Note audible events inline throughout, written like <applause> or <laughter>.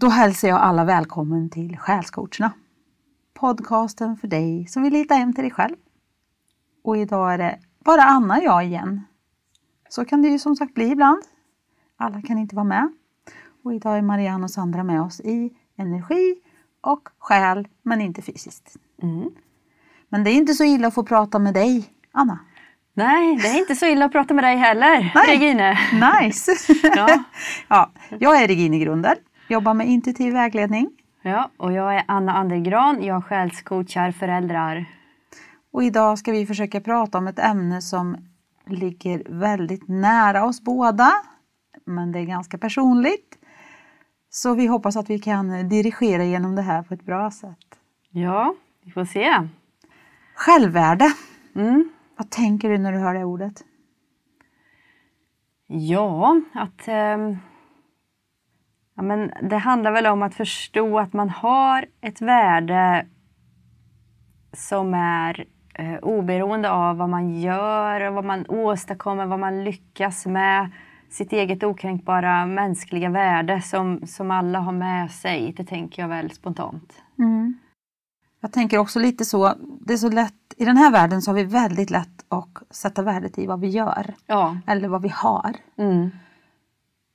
Då hälsar jag alla välkommen till Själscoacherna. Podcasten för dig som vill hitta hem till dig själv. Och idag är det bara Anna och jag igen. Så kan det ju som sagt bli ibland. Alla kan inte vara med. Och idag är Marianne och Sandra med oss i energi och själ, men inte fysiskt. Mm. Men det är inte så illa att få prata med dig, Anna. Nej, det är inte så illa att prata med dig heller, Nej. Regine. Nice! <laughs> Ja. <laughs> ja, jag är Regine Grunder, jobbar med intuitiv vägledning. Ja, och jag är Anna Andergran. Jag själscoachar föräldrar. Och idag ska vi försöka prata om ett ämne som ligger väldigt nära oss båda. Men det är ganska personligt. Så vi hoppas att vi kan dirigera genom det här på ett bra sätt. Ja, vi får se. Självvärde. Mm. Vad tänker du när du hör det ordet? Ja, att... ehm, ja, men det handlar väl om att förstå att man har ett värde som är eh, oberoende av vad man gör, vad man åstadkommer, vad man lyckas med. Sitt eget okränkbara mänskliga värde som, som alla har med sig. Det tänker jag väl spontant. Jag tänker också lite så, det är så lätt, i den här världen så har vi väldigt lätt att sätta värdet i vad vi gör. Ja. Eller vad vi har. Mm,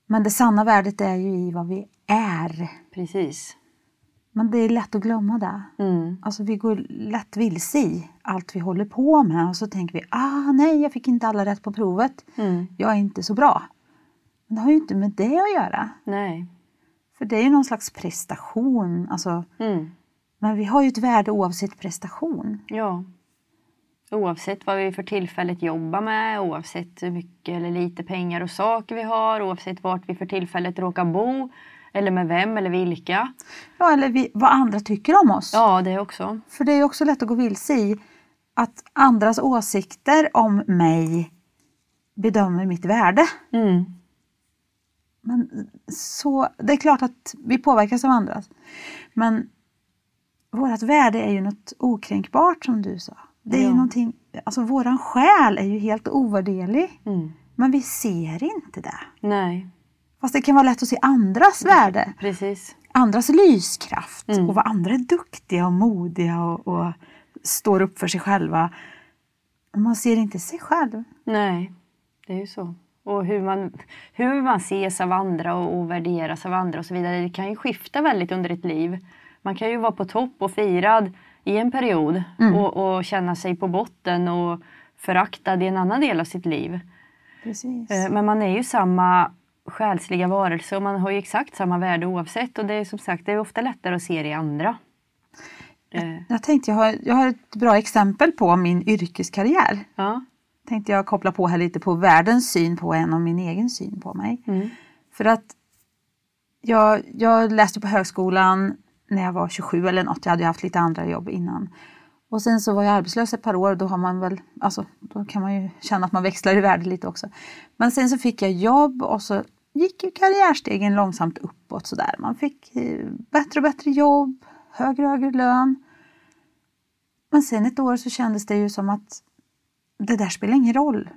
Men det sanna värdet är ju i vad vi är. precis. Men det är lätt att glömma det. Mm, Alltså vi går lätt vilse i allt vi håller på med och så tänker vi, ah nej jag fick inte alla rätt på provet. mm, Jag är inte så bra. Men det har ju inte med det att göra. nej. För det är ju någon slags prestation. Alltså, Mm, men vi har ju ett värde oavsett prestation. ja. Oavsett vad vi för tillfället jobbar med, oavsett hur mycket eller lite pengar och saker vi har, oavsett vart vi för tillfället råkar bo, eller med vem eller vilka. Ja, eller vi, vad andra tycker om oss. Ja, det också. För det är också lätt att gå vilse i att andras åsikter om mig bedömer mitt värde. Mm, Men så, det är klart att vi påverkas av andras. Men vårt värde är ju något okränkbart som du sa. Det är ju Ja. någonting, alltså våran själ är ju helt ovärderlig. mm. Men vi ser inte det. Nej, Fast det kan vara lätt att se andras värde. precis. Andras lyskraft Mm. och vad andra är duktiga och modiga och, och står upp för sig själva. Man ser inte sig själv. Nej, det är ju så. Och hur man, hur man ses av andra och, och värderas av andra och så vidare. Det kan ju skifta väldigt under ett liv. Man kan ju vara på topp och firad i en period och, och känna sig på botten och föraktad i en annan del av sitt liv. Precis. Eh, Men man är ju samma själsliga varelse och man har ju exakt samma värde oavsett. Och det är som sagt det är ofta lättare att se det i andra. Eh, Jag tänkte jag har, jag har ett bra exempel på min yrkeskarriär. Ja. Tänkte jag koppla på här lite på världens syn på en och min egen syn på mig. Mm. För att jag, jag läste på högskolan när jag var 27 eller något. Jag hade ju haft lite andra jobb innan. Och sen så var jag arbetslös ett par år och då har man väl, alltså då kan man ju känna att man växlar i värde lite också. Men sen så fick jag jobb och så gick ju karriärstegen långsamt uppåt sådär. Man fick eh, bättre och bättre jobb, högre och högre lön. Men sen ett år så kändes det ju som att det där spelar ingen roll.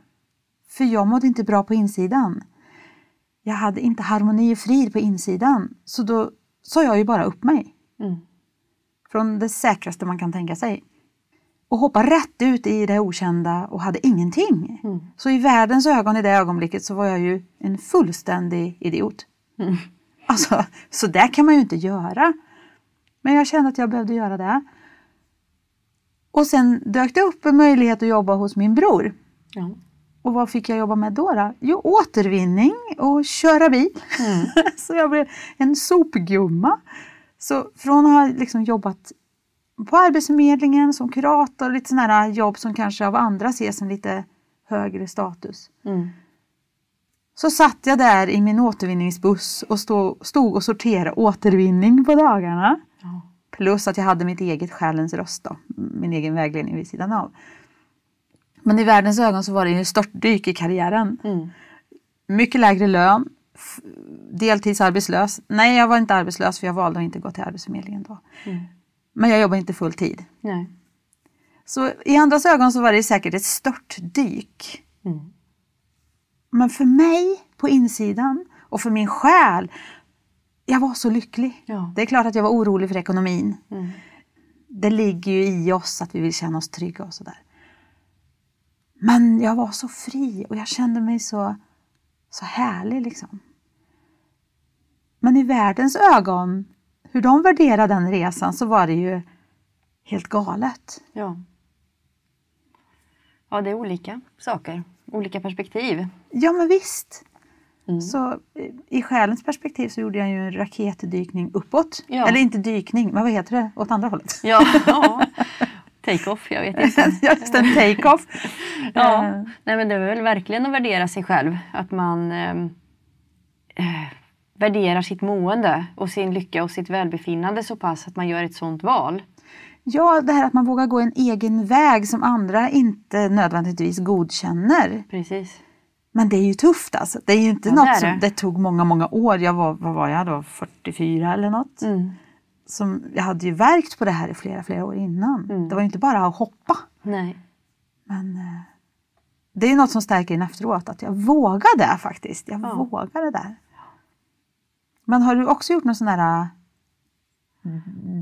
För jag mådde inte bra på insidan. Jag hade inte harmoni och frid på insidan. Så då sa jag ju bara upp mig. Mm. Från det säkraste man kan tänka sig. Och hoppa rätt ut i det okända och hade ingenting. Mm. Så i världens ögon i det ögonblicket så var jag ju en fullständig idiot. Mm. Alltså, så där kan man ju inte göra. Men jag kände att jag behövde göra det. Och sen dök det upp en möjlighet att jobba hos min bror. Ja. Och vad fick jag jobba med då? då? Jo, återvinning och köra bil. Mm. <laughs> så jag blev en sopgumma. Så från att ha liksom jobbat på Arbetsförmedlingen som kurator, lite sådana här jobb som kanske av andra ses som lite högre status. Mm. Så satt jag där i min återvinningsbuss och stod, stod och sorterade återvinning på dagarna. Ja. Plus att jag hade mitt eget själens röst då, min egen vägledning vid sidan av. Men i världens ögon så var det ju störtdyk i karriären. Mm. Mycket lägre lön, deltidsarbetslös. Nej, jag var inte arbetslös för jag valde att inte gå till Arbetsförmedlingen då. Mm. Men jag jobbade inte full tid. Nej. Så i andras ögon så var det säkert ett störtdyk. Mm. Men för mig på insidan och för min själ, jag var så lycklig. Ja. Det är klart att jag var orolig för ekonomin. Mm. Det ligger ju i oss att vi vill känna oss trygga och sådär. Men jag var så fri och jag kände mig så, så härlig liksom. Men i världens ögon, hur de värderade den resan så var det ju helt galet. Ja. Ja, det är olika saker. Olika perspektiv. Ja men visst. Mm. Så eh, i själens perspektiv så gjorde jag ju en raketdykning uppåt. Ja. Eller inte dykning, men vad heter det? Åt andra hållet. Ja, <laughs> ja. Take-off, jag vet inte. <laughs> Just en take-off. Ja, Eh, nej men det är väl verkligen att värdera sig själv. Att man eh, eh, värderar sitt mående och sin lycka och sitt välbefinnande så pass att man gör ett sånt val. Ja, det här att man vågar gå en egen väg som andra inte nödvändigtvis godkänner. Precis. Men det är ju tufft alltså. Det är ju inte Ja, det något som, det. det tog många, många år. Jag var, vad var jag då, 44 eller något? Mm. Som, jag hade ju verkt på det här i flera, flera år innan. Mm. Det var ju inte bara att hoppa. Nej. Men eh, det är ju något som stärker in efteråt, att jag vågade faktiskt. Jag Ja. vågade där. Men har du också gjort någon sån där eh,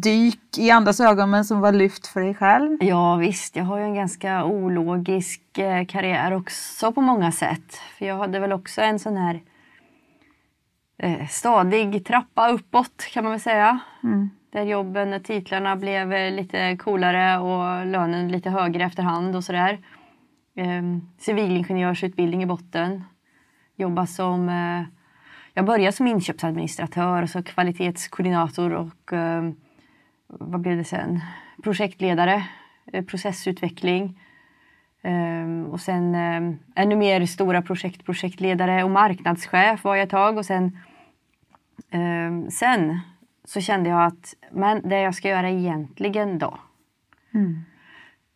dyk i andras ögon men som var lyft för dig själv? Ja visst, jag har ju en ganska ologisk eh, karriär också på många sätt. För jag hade väl också en sån här eh, stadig trappa uppåt kan man väl säga. Mm. Där jobben och titlarna blev lite coolare och lönen lite högre efterhand och sådär. Eh, civilingenjörsutbildning i botten. Jobba som... Eh, jag började som inköpsadministratör och så kvalitetskoordinator och eh, vad blev det sen? Projektledare, eh, processutveckling. Eh, och sen eh, ännu mer stora projekt, projektledare och marknadschef var jag ett tag. Och sen, eh, sen så kände jag att men det jag ska göra egentligen då. Mm.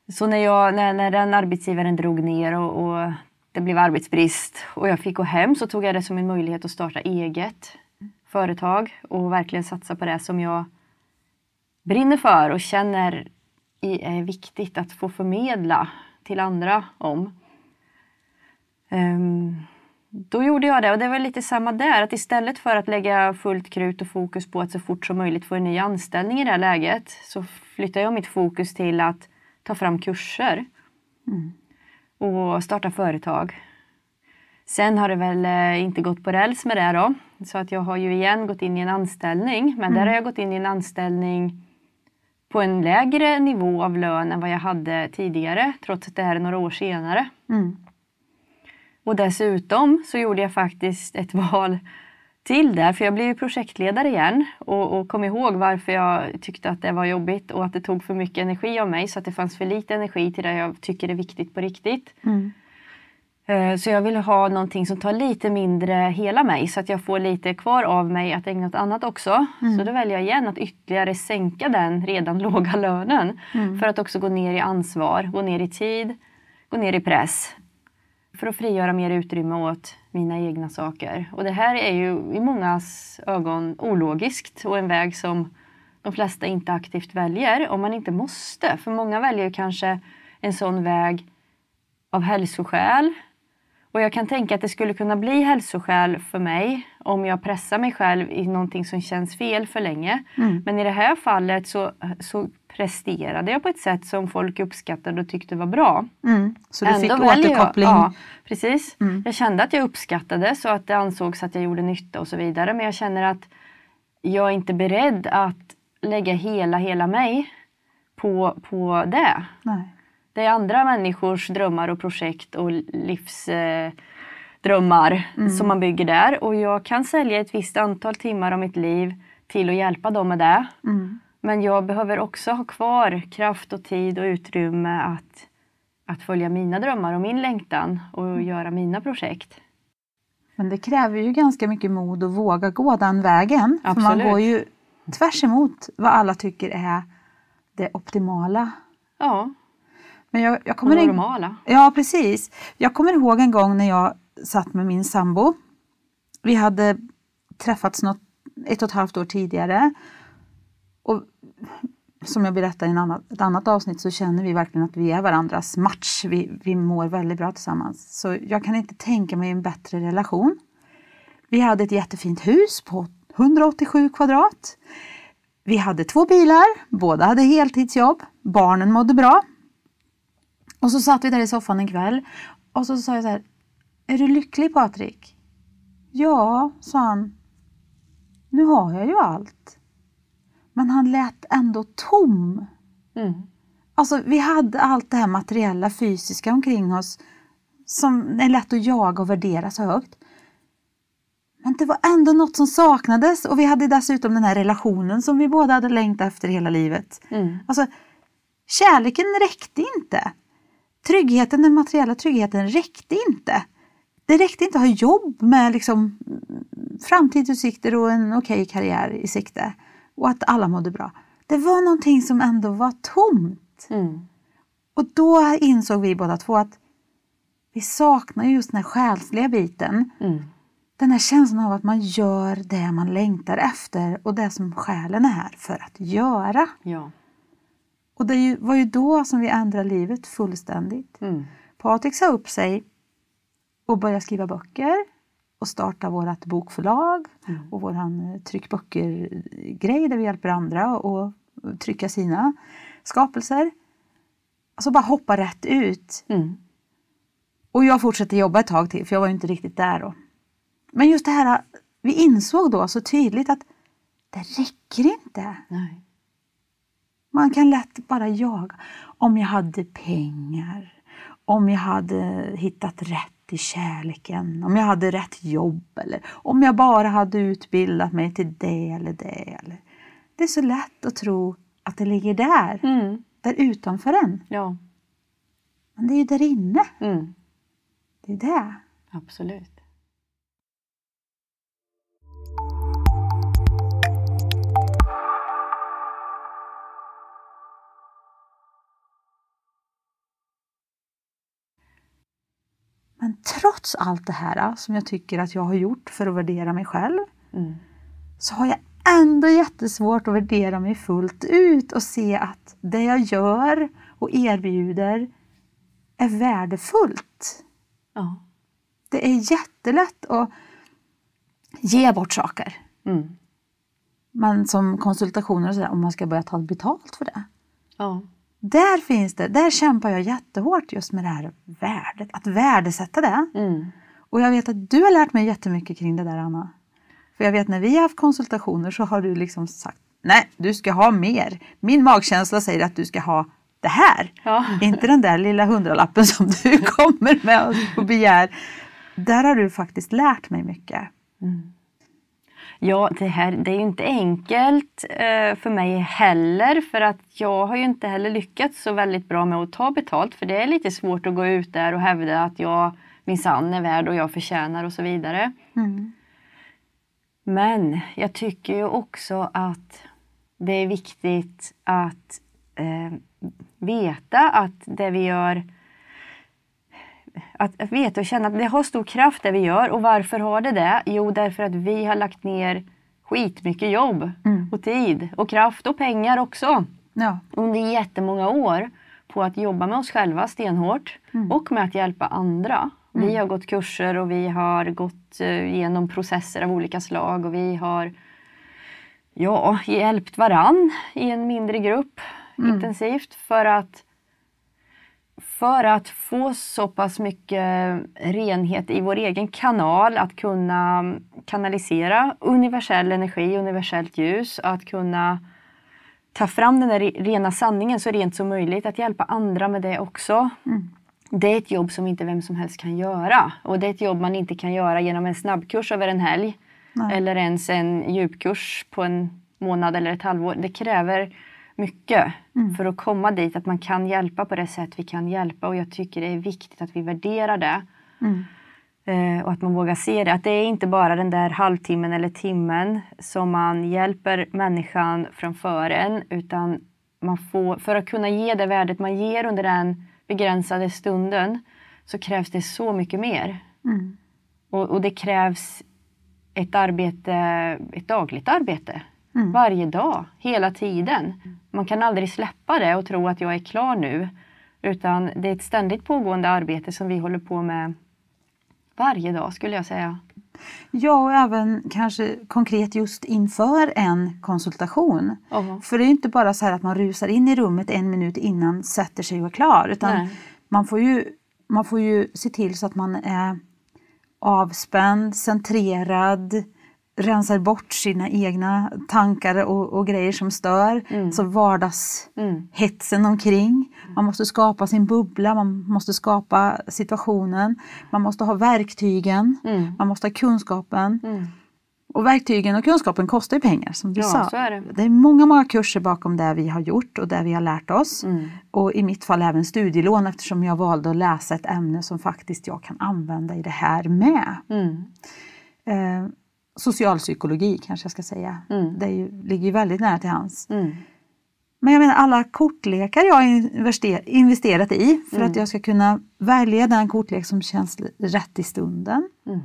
Så när, jag, när, när den arbetsgivaren drog ner och, och det blev arbetsbrist och jag fick gå hem så tog jag det som en möjlighet att starta eget företag och verkligen satsa på det som jag brinner för och känner är viktigt att få förmedla till andra om. Ehm, då gjorde jag det och det var lite samma där. Att istället för att lägga fullt krut och fokus på att så fort som möjligt få en ny anställning i det här läget så flyttade jag mitt fokus till att ta fram kurser mm och starta företag. Sen har det väl eh, inte gått på räls med det då. Så att jag har ju igen gått in i en anställning. Men där har jag gått in i en anställning på en lägre nivå av lön än vad jag hade tidigare. Trots att det här är några år senare. Mm. Och dessutom så gjorde jag faktiskt ett <laughs> val till där. För jag blev ju projektledare igen och, och kom ihåg varför jag tyckte att det var jobbigt och att det tog för mycket energi av mig så att det fanns för lite energi till det jag tycker är viktigt på riktigt. Mm. Eh, Så jag ville ha någonting som tar lite mindre hela mig så att jag får lite kvar av mig att ägna åt annat också. Så då väljer jag igen att ytterligare sänka den redan <laughs> låga lönen. För att också gå ner i ansvar, gå ner i tid, gå ner i press. För att frigöra mer utrymme åt mina egna saker. Och det här är ju i mångas ögon ologiskt och en väg som de flesta inte aktivt väljer om man inte måste. För många väljer kanske en sån väg av hälsoskäl. Och jag kan tänka att det skulle kunna bli hälsoskäl för mig om jag pressar mig själv i någonting som känns fel för länge. Mm. Men i det här fallet så, så presterade jag på ett sätt som folk uppskattade och tyckte var bra. Mm. Så du fick Ändå väljer återkoppling? Jag, ja, precis. Mm. Jag kände att jag uppskattade så att det ansågs att jag gjorde nytta och så vidare. Men jag känner att jag är inte beredd att lägga hela, hela mig på, på det. Nej. Det är andra människors drömmar och projekt och livsdrömmar eh, drömmar som man bygger där. Och jag kan sälja ett visst antal timmar av mitt liv till att hjälpa dem med det. Mm. Men jag behöver också ha kvar kraft och tid och utrymme att, att följa mina drömmar och min längtan och göra mina projekt. Men det kräver ju ganska mycket mod att våga gå den vägen. För man Absolut. går ju tvärs emot vad alla tycker är det optimala. Ja, Men jag, jag kommer normala. Ja, precis. Jag kommer ihåg en gång när jag satt med min sambo. Vi hade träffats något, ett och ett halvt år tidigare. Och som jag berättade i en annan, ett annat avsnitt så känner vi verkligen att vi är varandras match. Vi, vi mår väldigt bra tillsammans. Så jag kan inte tänka mig en bättre relation. Vi hade ett jättefint hus på 187 kvadrat. Vi hade två bilar, båda hade heltidsjobb, barnen mådde bra. Och så satt vi där i soffan en kväll och så sa jag så här, är du lycklig Patrik? Ja, sa han. Nu har jag ju allt. Men han lät ändå tom. Mm. Alltså vi hade allt det här materiella, fysiska omkring oss som är lätt att jaga och värdera så högt. Men det var ändå något som saknades och vi hade dessutom den här relationen som vi båda hade längtat efter hela livet. Mm. Alltså, kärleken räckte inte. Tryggheten, den materiella tryggheten räckte inte. Det räckte inte att ha jobb med liksom, framtidsutsikter och en okej karriär i sikte. Och att alla mådde bra. Det var någonting som ändå var tomt. Mm. Och då insåg vi båda två att vi saknar just den här själsliga biten. Mm. Den här känslan av att man gör det man längtar efter och det som själen är här för att göra. Ja. Och det var ju då som vi ändrade livet fullständigt. Mm. Patrik sa upp sig och började skriva böcker och starta vårt bokförlag och våran tryckböcker-grej där vi hjälper andra och trycka sina skapelser. Alltså bara hoppa rätt ut. Mm. Och jag fortsatte jobba ett tag till för jag var inte riktigt där då. Men just det här, vi insåg då så tydligt att det räcker inte. Nej. Man kan lätt bara jaga. Om jag hade pengar, om jag hade hittat rätt i kärleken, om jag hade rätt jobb eller om jag bara hade utbildat mig till det eller det. Eller. Det är så lätt att tro att det ligger där, Mm. där utanför en. Ja. Men det är ju där inne. Mm. Det är det. Absolut. Trots allt det här som jag tycker att jag har gjort för att värdera mig själv Mm. så har jag ändå jättesvårt att värdera mig fullt ut och se att det jag gör och erbjuder är värdefullt. Ja. Det är jättelätt att ge bort saker. Mm. Men som konsultationer och sådär, om man ska börja ta betalt för det. Ja. Där finns det, där kämpar jag jättehårt just med det här värdet, att värdesätta det. Mm. Och jag vet att du har lärt mig jättemycket kring det där Anna. För jag vet när vi har haft konsultationer så har du liksom sagt Nej, du ska ha mer. Min magkänsla säger att du ska ha det här. Ja. <laughs> Inte den där lilla hundralappen som du <laughs> kommer med och- begär. Där har du faktiskt lärt mig mycket. Ja, det här det är ju inte enkelt eh, för mig heller för att jag har ju inte heller lyckats så väldigt bra med att ta betalt för det är lite svårt att gå ut där och hävda att jag minsann är värd och jag förtjänar och så vidare. Mm. Men jag tycker ju också att det är viktigt att eh, veta att det vi gör att, att veta och känna att det har stor kraft det vi gör. Och varför har det det? Jo, därför att vi har lagt ner skitmycket jobb Mm. och tid och kraft och pengar också Ja. under jättemånga år på att jobba med oss själva stenhårt och med att hjälpa andra. Vi har gått kurser och vi har gått eh, igenom processer av olika slag och vi har ja, hjälpt varann i en mindre grupp intensivt för att för att få så pass mycket renhet i vår egen kanal, att kunna kanalisera universell energi, universellt ljus, att kunna ta fram den där re- rena sanningen så rent som möjligt, att hjälpa andra med det också. Det är ett jobb som inte vem som helst kan göra. Och det är ett jobb man inte kan göra genom en snabbkurs över en helg. Nej. Eller ens en djupkurs på en månad eller ett halvår. Det kräver mycket för att komma dit, att man kan hjälpa på det sätt vi kan hjälpa. Och jag tycker det är viktigt att vi värderar det. Mm. Eh, och att man vågar se det. Att det är inte bara den där halvtimmen eller timmen som man hjälper människan framför en. Utan man får, för att kunna ge det värdet man ger under den begränsade stunden så krävs det så mycket mer. Mm. Och, och det krävs ett arbete, ett dagligt arbete. Mm. Varje dag, hela tiden. Man kan aldrig släppa det och tro att jag är klar nu. Utan det är ett ständigt pågående arbete som vi håller på med varje dag skulle jag säga. Ja, och även kanske konkret just inför en konsultation. Aha. För det är inte bara så här att man rusar in i rummet en minut innan, sätter sig och är klar. Utan Nej. man får, ju, man får ju se till så att man är avspänd, centrerad, rensar bort sina egna tankar och, och grejer som stör. Alltså vardagshetsen omkring. Man måste skapa sin bubbla, man måste skapa situationen. Man måste ha verktygen, man måste ha kunskapen. Och verktygen och kunskapen kostar ju pengar som du Ja, sa. så är det. det är många, många kurser bakom det vi har gjort och det vi har lärt oss. Mm. Och i mitt fall även studielån eftersom jag valde att läsa ett ämne som faktiskt jag kan använda i det här med. Mm. Eh, socialpsykologi kanske jag ska säga. Mm. Det ju, ligger ju väldigt nära till hands. Mm. Men jag menar alla kortlekar jag har invester- investerat i för Mm. att jag ska kunna välja den kortlek som känns rätt i stunden. Mm.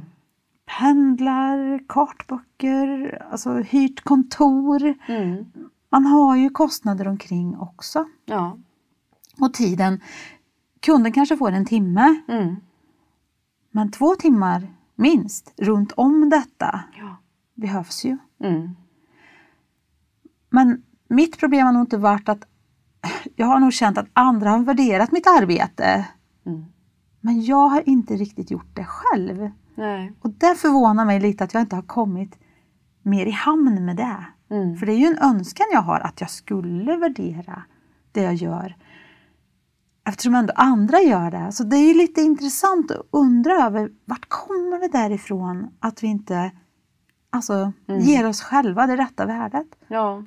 Pendlar, kartböcker, alltså hyrt kontor. Mm. Man har ju kostnader omkring också. Ja. Och tiden, kunden kanske får en timme, Mm. men två timmar minst runt om detta. Behövs ju. Mm. Men mitt problem har nog inte varit att <laughs> jag har nog känt att andra har värderat mitt arbete. Mm. Men jag har inte riktigt gjort det själv. Nej. Och det förvånar mig lite att jag inte har kommit mer i hamn med det. Mm. För det är ju en önskan jag har att jag skulle värdera det jag gör. Eftersom ändå andra gör det. Så det är ju lite intressant att undra över vart kommer det därifrån att vi inte alltså, ger oss själva det rätta värdet. Ja.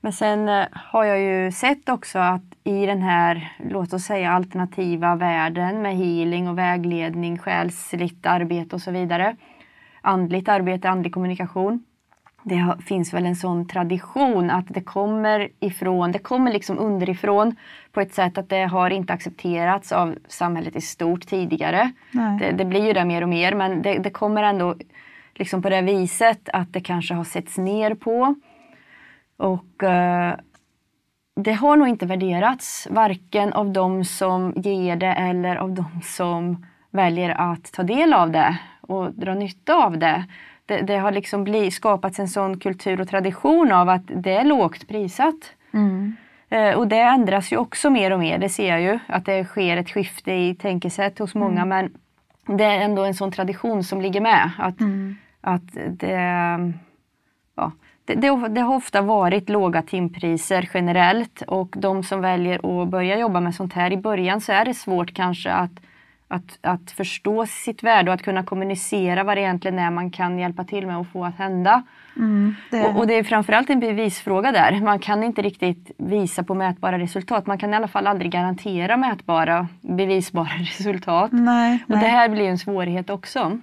Men sen eh, har jag ju sett också att i den här, låt oss säga alternativa världen med healing och vägledning, själsligt arbete och så vidare. Andligt arbete, andlig kommunikation. Det finns väl en sån tradition att det kommer ifrån, det kommer liksom underifrån på ett sätt att det har inte accepterats av samhället i stort tidigare. Det, det blir ju det mer och mer men det, det kommer ändå liksom på det viset att det kanske har setts ner på. Och eh, det har nog inte värderats, varken av de som ger det eller av de som väljer att ta del av det och dra nytta av det. Det, det har liksom bli, skapats en sån kultur och tradition av att det är lågt prisat. Mm. Eh, och det ändras ju också mer och mer, det ser jag ju. Att det sker ett skifte i tänkesätt hos många men det är ändå en sån tradition som ligger med. Att, Mm. Att det, ja, det, det, det har ofta varit låga timpriser generellt och de som väljer att börja jobba med sånt här i början så är det svårt kanske att, att, att förstå sitt värde och att kunna kommunicera vad det egentligen är man kan hjälpa till med och få att hända. Mm. Det, Och, och det är framförallt en bevisfråga där. Man kan inte riktigt visa på mätbara resultat. Man kan i alla fall aldrig garantera mätbara, bevisbara <laughs> resultat. nej, Och det nej. här blir en svårighet också.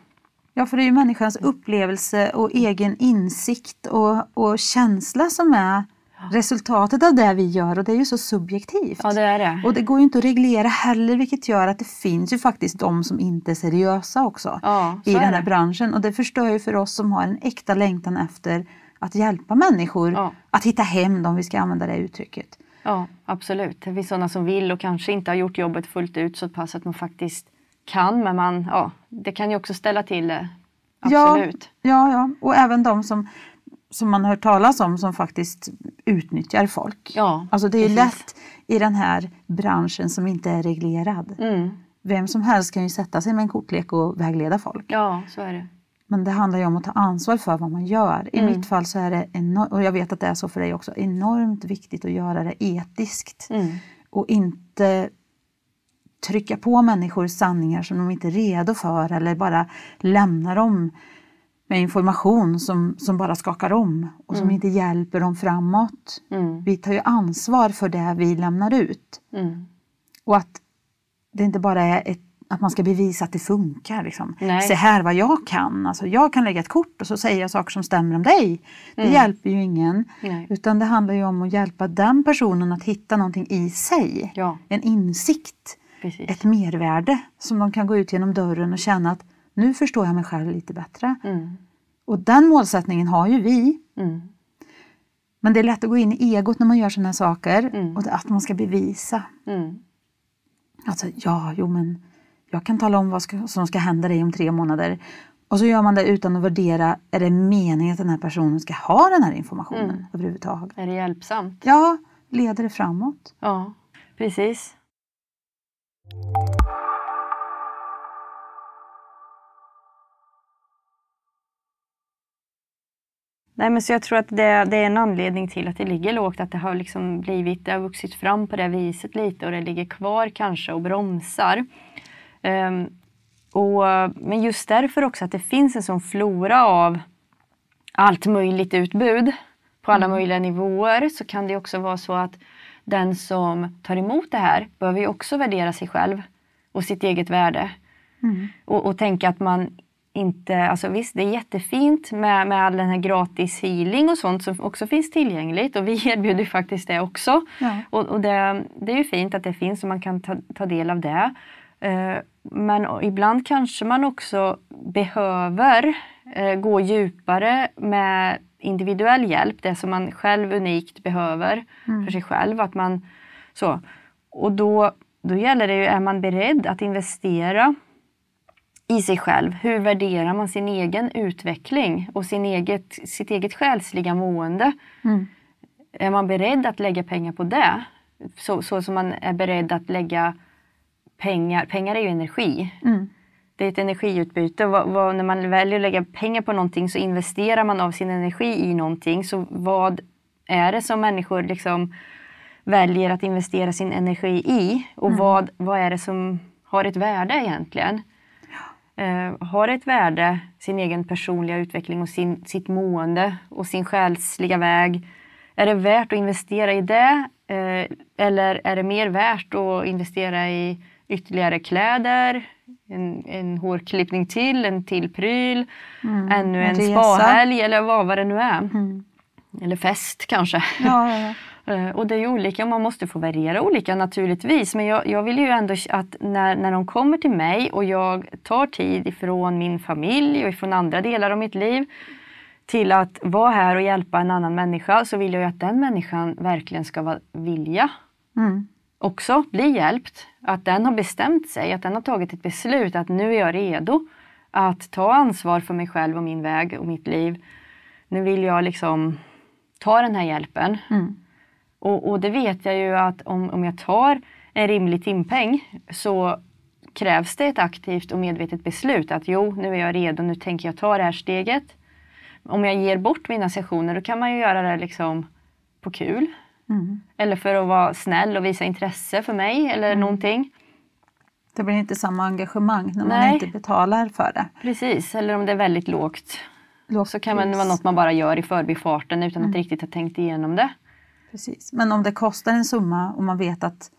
Ja, för det är ju människans upplevelse och egen insikt och, och känsla som är resultatet av det vi gör och det är ju så subjektivt. Ja, det är det. Och det går ju inte att reglera heller vilket gör att det finns ju faktiskt de som inte är seriösa också Ja, i den här det. branschen. Och det förstör ju för oss som har en äkta längtan efter att hjälpa människor Ja. att hitta hem om vi ska använda det uttrycket. Ja, absolut. Det finns sådana som vill och kanske inte har gjort jobbet fullt ut så pass att man faktiskt kan. Men man, ja, det kan ju också ställa till det. Absolut. Ja, ja, ja. och även de som, som man hört talas om som faktiskt utnyttjar folk. Ja, alltså det är precis. lätt i den här branschen som inte är reglerad. Mm. Vem som helst kan ju sätta sig med en kortlek och vägleda folk. Ja, så är det. Men det handlar ju om att ta ansvar för vad man gör. I Mm. mitt fall så är det, och jag vet att det är så för dig också, enormt viktigt att göra det etiskt. Mm. Och inte trycka på människor sanningar som de inte är redo för eller bara lämna dem med information som, som bara skakar om och som inte hjälper dem framåt. Mm. Vi tar ju ansvar för det vi lämnar ut. Mm. Och att det inte bara är ett, att man ska bevisa att det funkar. Liksom. Nej. Se här vad jag kan. Alltså, jag kan lägga ett kort och så säger jag saker som stämmer om dig. Det hjälper ju ingen. Mm. Nej. Utan det handlar ju om att hjälpa den personen att hitta någonting i sig. Ja, En insikt, precis. ett mervärde som de kan gå ut genom dörren och känna att nu förstår jag mig själv lite bättre. Mm. Och den målsättningen har ju vi. Mm. Men det är lätt att gå in i egot när man gör sådana saker. Mm. Och att man ska bevisa. Mm. Alltså, ja, jo men jag kan tala om vad ska, som ska hända dig om tre månader. Och så gör man det utan att värdera, är det meningen att den här personen ska ha den här informationen Mm. överhuvudtaget? Är det hjälpsamt? Ja, leder det framåt? Ja, precis. Nej, men så jag tror att det, det är en anledning till att det ligger lågt, att det har liksom blivit, det har vuxit fram på det viset lite och det ligger kvar kanske och bromsar. Ehm, och, men just därför också att det finns en sån flora av allt möjligt utbud på alla möjliga nivåer så kan det också vara så att den som tar emot det här behöver ju också värdera sig själv och sitt eget värde. Och, och tänka att man inte, alltså visst det är jättefint med, med all den här gratis healing och sånt som också finns tillgängligt och vi <laughs> erbjuder ju faktiskt det också. Ja. Och, och det, det är ju fint att det finns och man kan ta, ta del av det. Eh, men ibland kanske man också behöver eh, gå djupare med individuell hjälp, det som man själv unikt behöver för sig själv. Att man, så. Och då, då gäller det ju, är man beredd att investera i sig själv. Hur värderar man sin egen utveckling och sin eget, sitt eget själsliga mående? Mm. Är man beredd att lägga pengar på det? Så, så som man är beredd att lägga pengar. Pengar är ju energi. Mm. Det är ett energiutbyte. Vad, vad, när man väljer att lägga pengar på någonting så investerar man av sin energi i någonting. Så vad är det som människor liksom väljer att investera sin energi i? Och vad, vad är det som har ett värde egentligen? Eh, har ett värde, sin egen personliga utveckling och sin, sitt mående och sin själsliga väg. Är det värt att investera i det? Eh, eller är det mer värt att investera i ytterligare kläder, en, en hårklippning till, en till pryl, ännu En spahelg eller vad, vad det nu är. Mm. Eller fest kanske. Ja, ja, ja. <laughs> Eh, Och det är ju olika, man måste få värdera olika naturligtvis. Men jag, jag vill ju ändå att när, när de kommer till mig och jag tar tid ifrån min familj och ifrån andra delar av mitt liv till att vara här och hjälpa en annan människa så vill jag ju att den människan verkligen ska vilja Mm. Också bli hjälpt. Att den har bestämt sig, att den har tagit ett beslut att nu är jag redo att ta ansvar för mig själv och min väg och mitt liv. Nu vill jag liksom ta den här hjälpen. Mm. Och, och det vet jag ju att om, om jag tar en rimlig timpeng så krävs det ett aktivt och medvetet beslut att jo, nu är jag redo, nu tänker jag ta det här steget. Om jag ger bort mina sessioner då kan man ju göra det liksom på kul. Mm. Eller för att vara snäll och visa intresse för mig eller någonting. Det blir inte samma engagemang när man Nej. inte betalar för det. Precis, eller om det är väldigt lågt. Lågt Så kan man, det vara något man bara gör i förbifarten utan att riktigt ha tänkt igenom det. Precis. Men om det kostar en summa och man vet att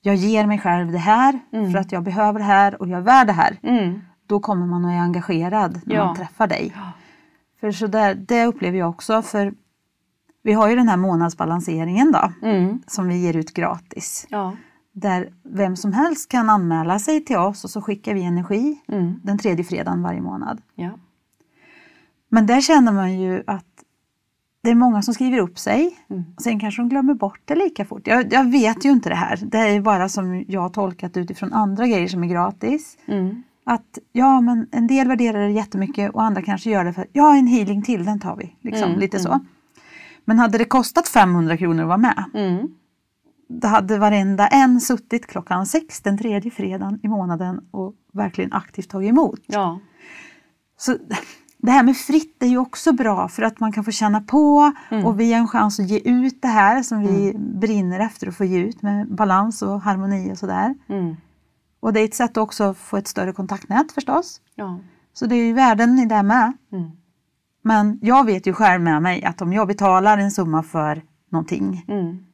jag ger mig själv det här för att jag behöver det här och jag är värd det här. Mm. Då kommer man och är engagerad när Ja. man träffar dig. Ja. För så där, det upplever jag också. För vi har ju den här månadsbalanseringen då, Mm. som vi ger ut gratis. Ja. Där vem som helst kan anmäla sig till oss och så skickar vi energi Mm. den tredje fredagen varje månad. Ja. Men där känner man ju att det är många som skriver upp sig. Mm. Sen kanske de glömmer bort det lika fort. Jag, jag vet ju inte det här. Det är bara som jag har tolkat utifrån andra grejer som är gratis. Mm. Att ja, men en del värderar det jättemycket och andra kanske gör det för ja, en healing till, den tar vi. Liksom, Mm, lite så. Men hade det kostat 500 kronor att vara med, Mm. då hade varenda en suttit klockan sex den tredje fredagen i månaden och verkligen aktivt tagit emot. Ja. Så det här med fritt är ju också bra för att man kan få känna på Mm. och vi har en chans att ge ut det här som vi brinner efter att få ge ut med balans och harmoni och sådär. Mm. Och det är ett sätt att också få ett större kontaktnät förstås. Ja. Så det är ju värden i det med. Mm. Men jag vet ju själv med mig att om jag betalar en summa för någonting Mm.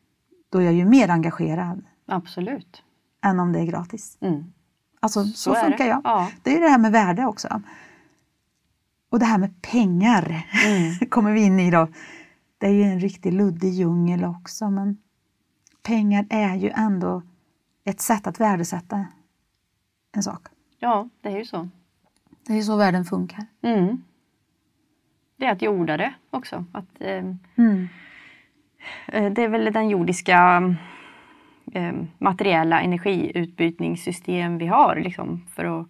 då är jag ju mer engagerad Absolut. än om det är gratis. Mm. Alltså så, Så funkar det. jag. Ja. Det är ju det här med värde också. Och det här med pengar Mm. <laughs> kommer vi in i då. Det är ju en riktig luddig djungel också men pengar är ju ändå ett sätt att värdesätta en sak. Ja, det är ju så. Det är ju så världen funkar. Mm. Det är att jorda det också. Att, eh, Mm. eh, det är väl den jordiska eh, materiella energiutbytningssystem vi har liksom, för att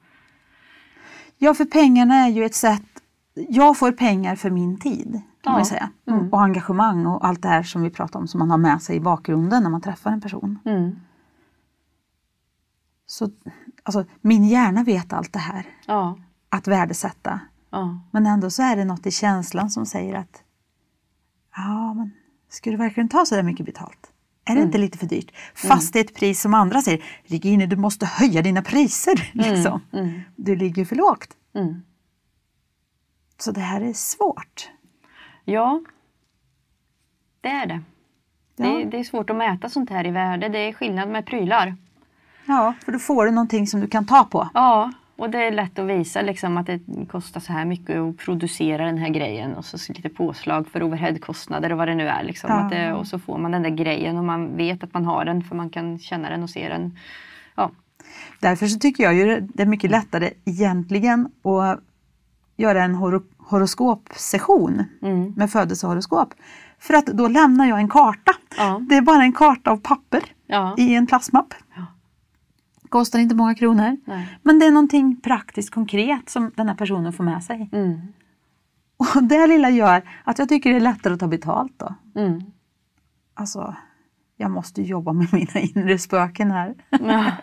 Ja, för pengarna är ju ett sätt, jag får pengar för min tid kan Ja. man säga. Mm. Och engagemang och allt det här som vi pratar om som man har med sig i bakgrunden när man träffar en person. Mm. Så alltså, min hjärna vet allt det här, Ja. att värdesätta. Ja. Men ändå så är det något i känslan som säger att ja, men ska du verkligen ta så där mycket betalt? Är det inte lite för dyrt? Fast det är ett pris som andra säger, Regine du måste höja dina priser. <laughs> Liksom. Mm. Du ligger för lågt. Mm. Så det här är svårt. Ja, det är det. Ja. det. Det är svårt att mäta sånt här i värde. Det är skillnad med prylar. Ja, för då får du någonting som du kan ta på. Ja, och det är lätt att visa liksom att det kostar så här mycket att producera den här grejen och så lite påslag för overheadkostnader och vad det nu är. Liksom. Ja. Att det, och så får man den där grejen och man vet att man har den för man kan känna den och se den. Ja, Därför så tycker jag ju det är mycket lättare egentligen att göra en horo horoskopsession Mm. med födelsehoroskop. För att då lämnar jag en karta. Ja. Det är bara en karta av papper i en plastmapp. Kostar inte många kronor. Nej. Men det är någonting praktiskt konkret som den här personen får med sig. Mm. Och <laughs> det lilla gör att jag tycker det är lättare att ta betalt då. Mm. Alltså, jag måste jobba med <laughs> mina inre spöken här. Ja. <laughs>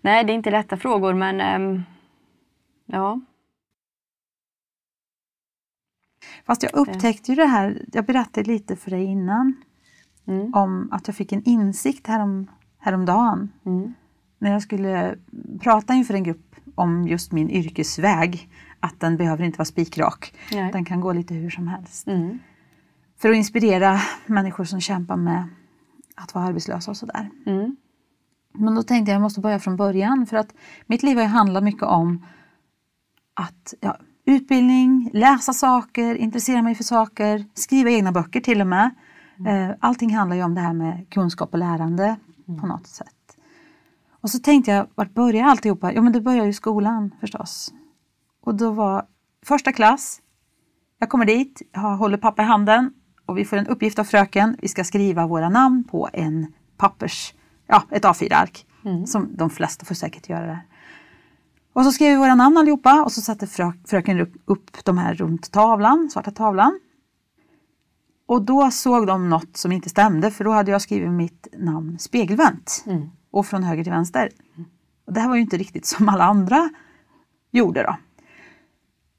Nej, det är inte lätta frågor men ehm, ja. Fast jag upptäckte ju det här, jag berättade lite för dig innan, Mm. om att jag fick en insikt härom, häromdagen. Mm. När jag skulle prata inför en grupp om just min yrkesväg. Att den behöver inte vara spikrak. Nej. Den kan gå lite hur som helst. Mm. För att inspirera människor som kämpar med att vara arbetslösa och sådär. Mm. Men då tänkte jag jag måste börja från början för att mitt liv har ju handlat mycket om att ja, utbildning, läsa saker, intressera mig för saker, skriva egna böcker till och med. Eh, Allting handlar ju om det här med kunskap och lärande på något sätt. Och så tänkte jag, vart börjar alltihopa? Jo men det börjar ju i skolan förstås. Och då var första klass, jag kommer dit, jag håller pappa i handen och vi får en uppgift av fröken. Vi ska skriva våra namn på en pappers, ja ett A4-ark. Som de flesta får säkert göra där. Och så skrev vi våra namn allihopa och så satte frö, fröken upp, upp de här runt tavlan, svarta tavlan. Och då såg de något som inte stämde för då hade jag skrivit mitt namn spegelvänt. Mm. Och från höger till vänster. Och det här var ju inte riktigt som alla andra gjorde då.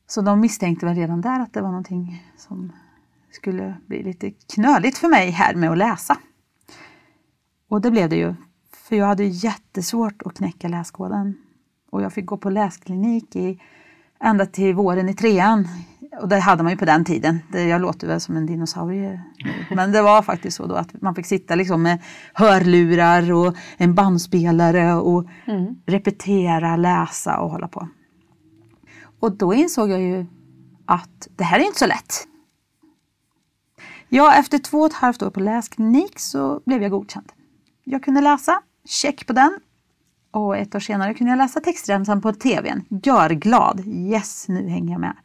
Så de misstänkte väl redan där att det var någonting som skulle bli lite knöligt för mig här med att läsa. Och det blev det ju. För jag hade jättesvårt att knäcka läskoden. Och jag fick gå på läsklinik i, ända till våren i trean. Och det hade man ju på den tiden. Jag låter väl som en dinosaurie. Men det var faktiskt så då att man fick sitta liksom med hörlurar och en bandspelare och Mm. repetera, läsa och hålla på. Och då insåg jag ju att det här är inte så lätt. Ja, efter två och ett halvt år på läsklinik så blev jag godkänd. Jag kunde läsa, check på den. Och ett år senare kunde jag läsa textremsan på tvn. Gör glad, yes nu hänger jag med.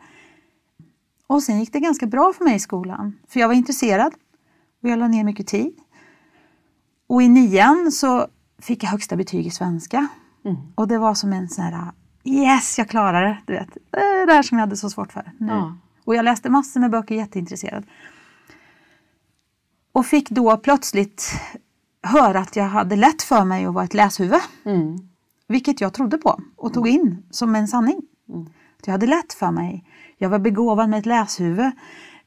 Och sen gick det ganska bra för mig i skolan. För jag var intresserad och jag la ner mycket tid. Och i nian så fick jag högsta betyg i svenska. Mm. Och det var som en sån här, yes jag klarar det. Du vet, det där som jag hade så svårt för. Nu. Ja. Och jag läste massor med böcker, jätteintresserad. Och fick då plötsligt höra att jag hade lätt för mig att vara ett läshuvud. Mm. Vilket jag trodde på och tog in som en sanning. Att jag hade lätt för mig. Jag var begåvad med ett läshuvud.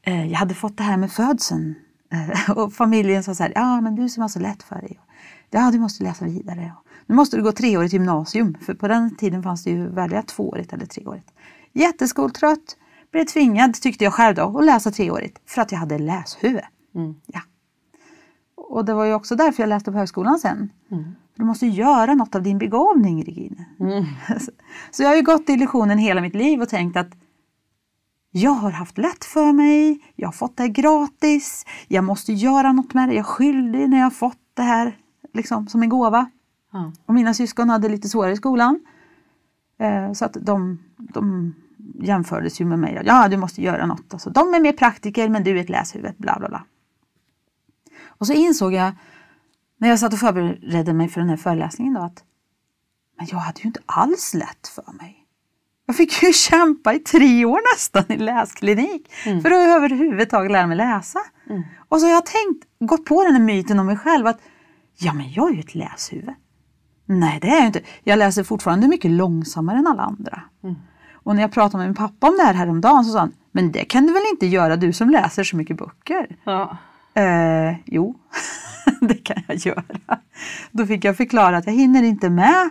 Eh, Jag hade fått det här med födseln. Eh, <laughs> Och familjen sa så här, ja men du som har så lätt för dig. Ja, du måste läsa vidare. Nu måste du gå treårigt gymnasium. För på den tiden fanns det ju välja tvåårigt eller treårigt. Jätteskoltrött. Blev tvingad, tyckte jag själv då, att läsa treårigt. För att jag hade läshuvud. Mm. Ja. Och det var ju också därför jag läste på högskolan sen. Mm. Du måste göra något av din begåvning, Regine. Mm. <laughs> Så jag har ju gått i illusionen hela mitt liv och tänkt att jag har haft lätt för mig, jag har fått det här gratis, jag måste göra något med det, jag är skyldig när jag har fått det här liksom, som en gåva. Ja. Och mina syskon hade lite svårare i skolan. Eh, så att de, de jämfördes ju med mig. Ja, du måste göra något. Alltså, de är mer praktiker men du är ett läshuvud, bla bla bla. Och så insåg jag när jag satt och förberedde mig för den här föreläsningen då att Men jag hade ju inte alls lätt för mig. Jag fick ju <laughs> kämpa i tre år nästan i läsklinik Mm. för att överhuvudtaget lära mig läsa. Och så har jag tänkt, gått på den här myten om mig själv att ja men jag är ju ett läshuvud. Nej det är jag inte. Jag läser fortfarande mycket långsammare än alla andra. Och när jag pratade med min pappa om det här häromdagen så sa han, men det kan du väl inte göra du som läser så mycket böcker? Ja. Eh, jo, <laughs> det kan jag göra. Då fick jag förklara att jag hinner inte med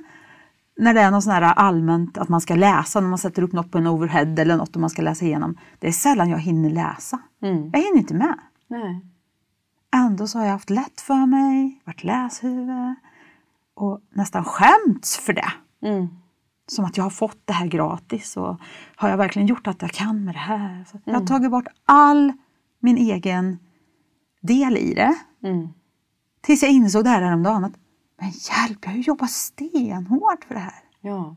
när det är något sånt här allmänt att man ska läsa, när man sätter upp något på en overhead eller något och man ska läsa igenom. Det är sällan jag hinner läsa. Mm. Jag hinner inte med. Nej. Ändå så har jag haft lätt för mig, varit läshuvud och nästan skämts för det. Mm. Som att jag har fått det här gratis och har jag verkligen gjort att jag kan med det här? Så jag har tagit bort all min egen del i det. Mm. Tills jag insåg det här häromdagen att men hjälp, jag har ju jobbat stenhårt för det här. Ja.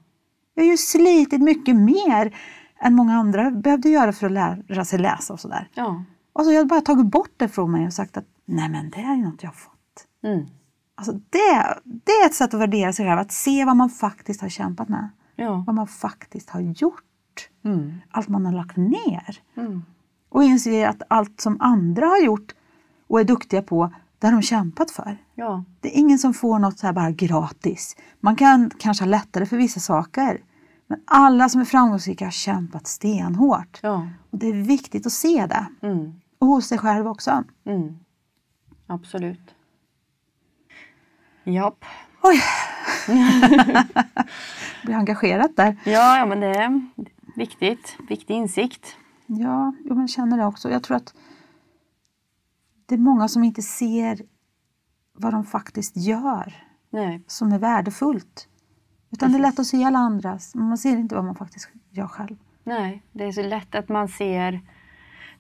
Jag har ju slitit mycket mer än många andra behövde göra för att lära sig läsa och sådär. Ja. Och så jag bara tagit bort det från mig och sagt att nej men det är något jag har fått. Mm. Alltså det, det är ett sätt att värdera sig själv, att se vad man faktiskt har kämpat med. Ja. Vad man faktiskt har gjort. Mm. Allt man har lagt ner. Mm. Och inse att allt som andra har gjort och är duktiga på, det har de kämpat för. Ja. Det är ingen som får något så här bara gratis. Man kan kanske ha lättare för vissa saker. Men alla som är framgångsrika har kämpat stenhårt. Ja. Och det är viktigt att se det. Mm. Och hos sig själv också. Mm. Absolut. Japp. Oj! <laughs> Blir engagerat där. Ja, ja, men det är viktigt. Viktig insikt. Ja, jag känner det också. Jag tror att det är många som inte ser vad de faktiskt gör Nej. som är värdefullt. Utan det är lätt att se alla andras, men man ser inte vad man faktiskt gör själv. Nej, det är så lätt att man ser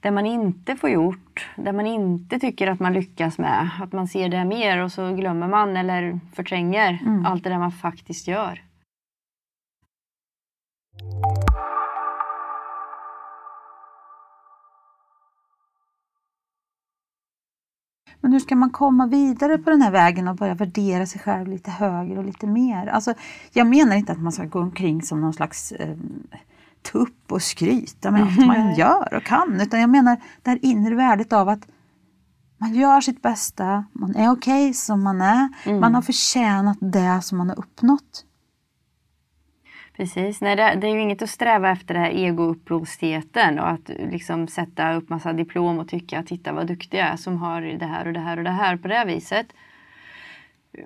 det man inte får gjort, det man inte tycker att man lyckas med. Att man ser det mer och så glömmer man eller förtränger Mm. allt det där man faktiskt gör. Men hur ska man komma vidare på den här vägen och börja värdera sig själv lite högre och lite mer? Alltså, jag menar inte att man ska gå omkring som någon slags eh, tupp och skryta med allt man gör och kan. Utan jag menar det här inre värdet av att man gör sitt bästa, man är okej som man är, man har förtjänat det som man har uppnått. Precis. Nej, det, det är ju inget att sträva efter det här egoupplåstheten och att liksom sätta upp massa diplom och tycka att titta vad duktig jag är som har det här och det här och det här på det här viset.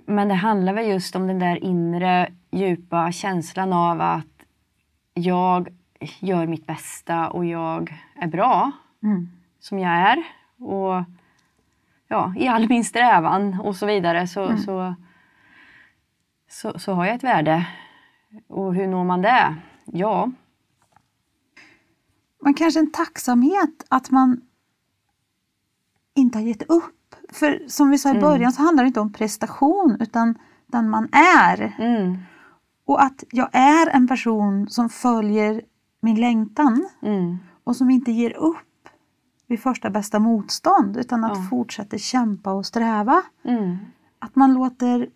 Men det handlar väl just om den där inre djupa känslan av att jag gör mitt bästa och jag är bra Mm. som jag är. Och ja, i all min strävan och så vidare så, så, så, så har jag ett värde. Och hur når man det? Ja, Men kanske en tacksamhet att man inte har gett upp. För som vi sa i början så handlar det inte om prestation utan den man är. mm, Och att jag är en person som följer min längtan mm, och som inte ger upp vid första bästa motstånd utan att Ja. fortsätter kämpa och sträva. mm, Att man låter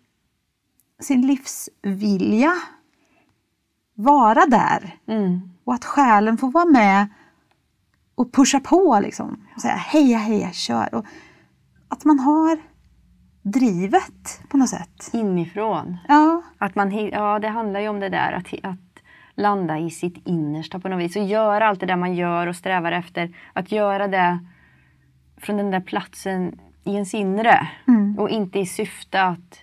sin livsvilja vara där mm, och att själen får vara med och pusha på liksom. Och säga heja, heja, kör. Och att man har drivet på något sätt. inifrån. Ja, Att man, ja, det handlar ju om det där att, att landa i sitt innersta på något vis och göra allt det där man gör och strävar efter. Att göra det från den där platsen i ens inre Mm. och inte i syfte att,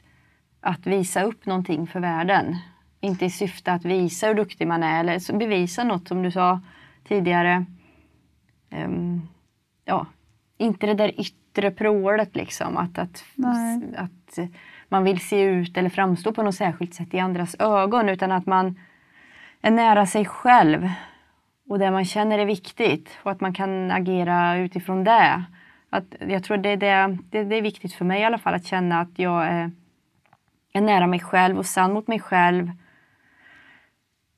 att visa upp någonting för världen. Inte i syfte att visa hur duktig man är eller bevisa något som du sa tidigare. Ehm, ja, inte det där yttre prålet liksom. Att, att, Nej. att man vill se ut eller framstå på något särskilt sätt i andras ögon utan att man är nära sig själv och det man känner är viktigt och att man kan agera utifrån det. Att jag tror det, det, det, det är viktigt för mig i alla fall att känna att jag är, är nära mig själv och sann mot mig själv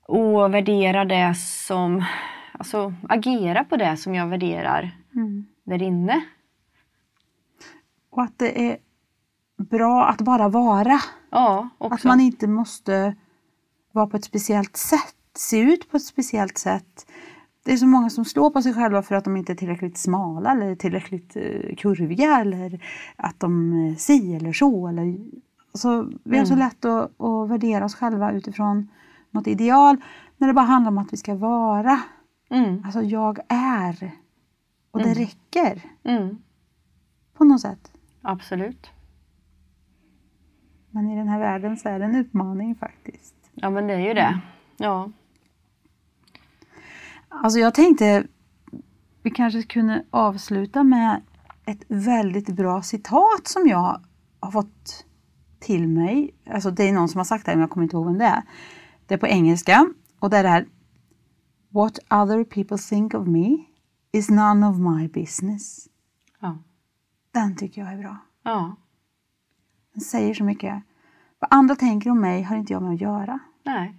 och värdera det som, alltså agera på det som jag värderar Mm. där inne. och att det är bra att bara vara. Ja, också. Att man inte måste vara på ett speciellt sätt, se ut på ett speciellt sätt. Det är så många som slår på sig själva för att de inte är tillräckligt smala eller tillräckligt eh, kurviga eller att de eh, si eller så. Eller, så vi har så lätt att, att värdera oss själva utifrån något ideal när det bara handlar om att vi ska vara. Mm. Alltså jag är. Och det Mm. räcker Mm. på något sätt. Absolut. Men i den här världen så är det en utmaning faktiskt. Ja, men det är ju det. Ja. Alltså jag tänkte vi kanske kunde avsluta med ett väldigt bra citat som jag har fått till mig. Alltså det är någon som har sagt det men jag kommer inte ihåg vem det är. Det är på engelska och det är det här What other people think of me is none of my business. Ja. Den tycker jag är bra. Ja. Den säger så mycket. Vad andra tänker om mig har inte jag med att göra. Nej.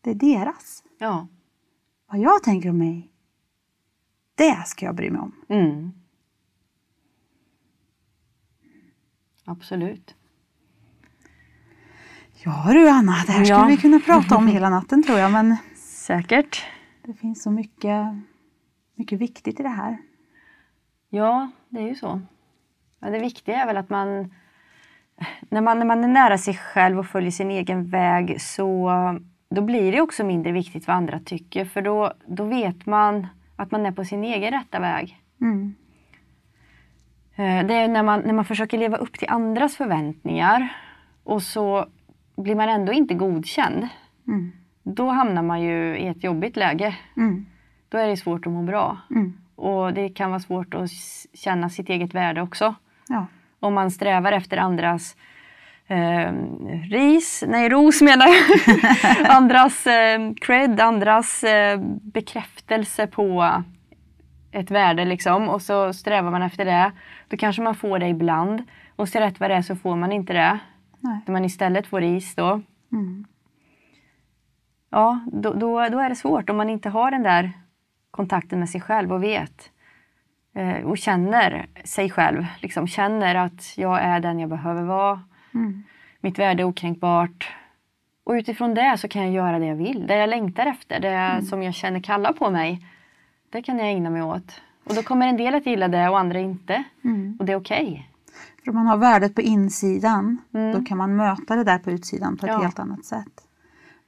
Det är deras. Ja. Vad jag tänker om mig, det ska jag bry mig om. Mm. Absolut. Ja du Anna, det här skulle Ja. vi kunna prata om hela natten tror jag. Men Säkert. det finns så mycket, mycket viktigt i det här. Ja, det är ju så. Ja, det viktiga är väl att man när, man... när man är nära sig själv och följer sin egen väg så då blir det också mindre viktigt vad andra tycker för då, då vet man att man är på sin egen rätta väg. Mm. Eh, Det är när man, när man försöker leva upp till andras förväntningar och så blir man ändå inte godkänd. Mm. Då hamnar man ju i ett jobbigt läge. Mm. Då är det svårt att må bra. Mm. Och det kan vara svårt att känna sitt eget värde också. Ja. Om man strävar efter andras eh, ris, nej ros menar jag. <laughs> andras eh, cred, andras eh, bekräftelse på ett värde liksom. Och så strävar man efter det. Då kanske man får det ibland. Och så rätt vad det är så får man inte det. Nej. När man istället får ris då. Mm. Ja, då, då, då är det svårt om man inte har den där kontakten med sig själv och vet. Eh, och känner sig själv. Liksom känner att jag är den jag behöver vara. Mm. Mitt värde är okränkbart. Och utifrån det så kan jag göra det jag vill. Det jag längtar efter, det som jag känner kallar på mig. Det kan jag ägna mig åt. Och då kommer en del att gilla det och andra inte. Mm. Och det är okej. För om man har värdet på insidan, Mm. då kan man möta det där på utsidan på ett Ja. helt annat sätt.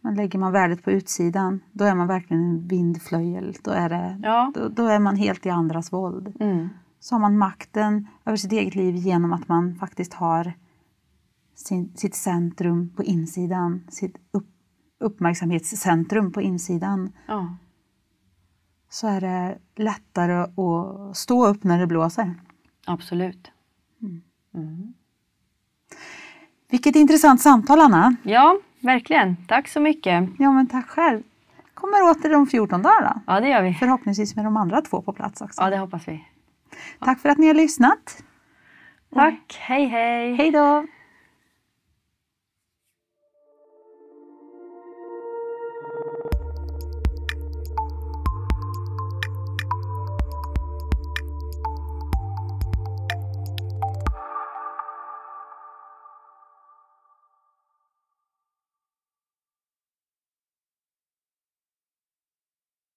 Men lägger man värdet på utsidan, då är man verkligen en vindflöjel. Då är, det, Ja. då, då är man helt i andras våld. Mm. Så har man makten över sitt eget liv genom att man faktiskt har sin, sitt centrum på insidan, sitt upp, uppmärksamhetscentrum på insidan. Ja. Så är det lättare att stå upp när det blåser. Absolut. Mm. Vilket intressant samtal Anna! Ja, verkligen. Tack så mycket. Ja men tack själv! Kommer åter om 14 dagar då. Ja, det gör vi. Förhoppningsvis med de andra två på plats också. Ja, det hoppas vi. Tack för att ni har lyssnat. Tack. Hej, hej. Hej då!